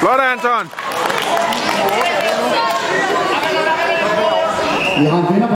Flot, Anton! Vi har en vinder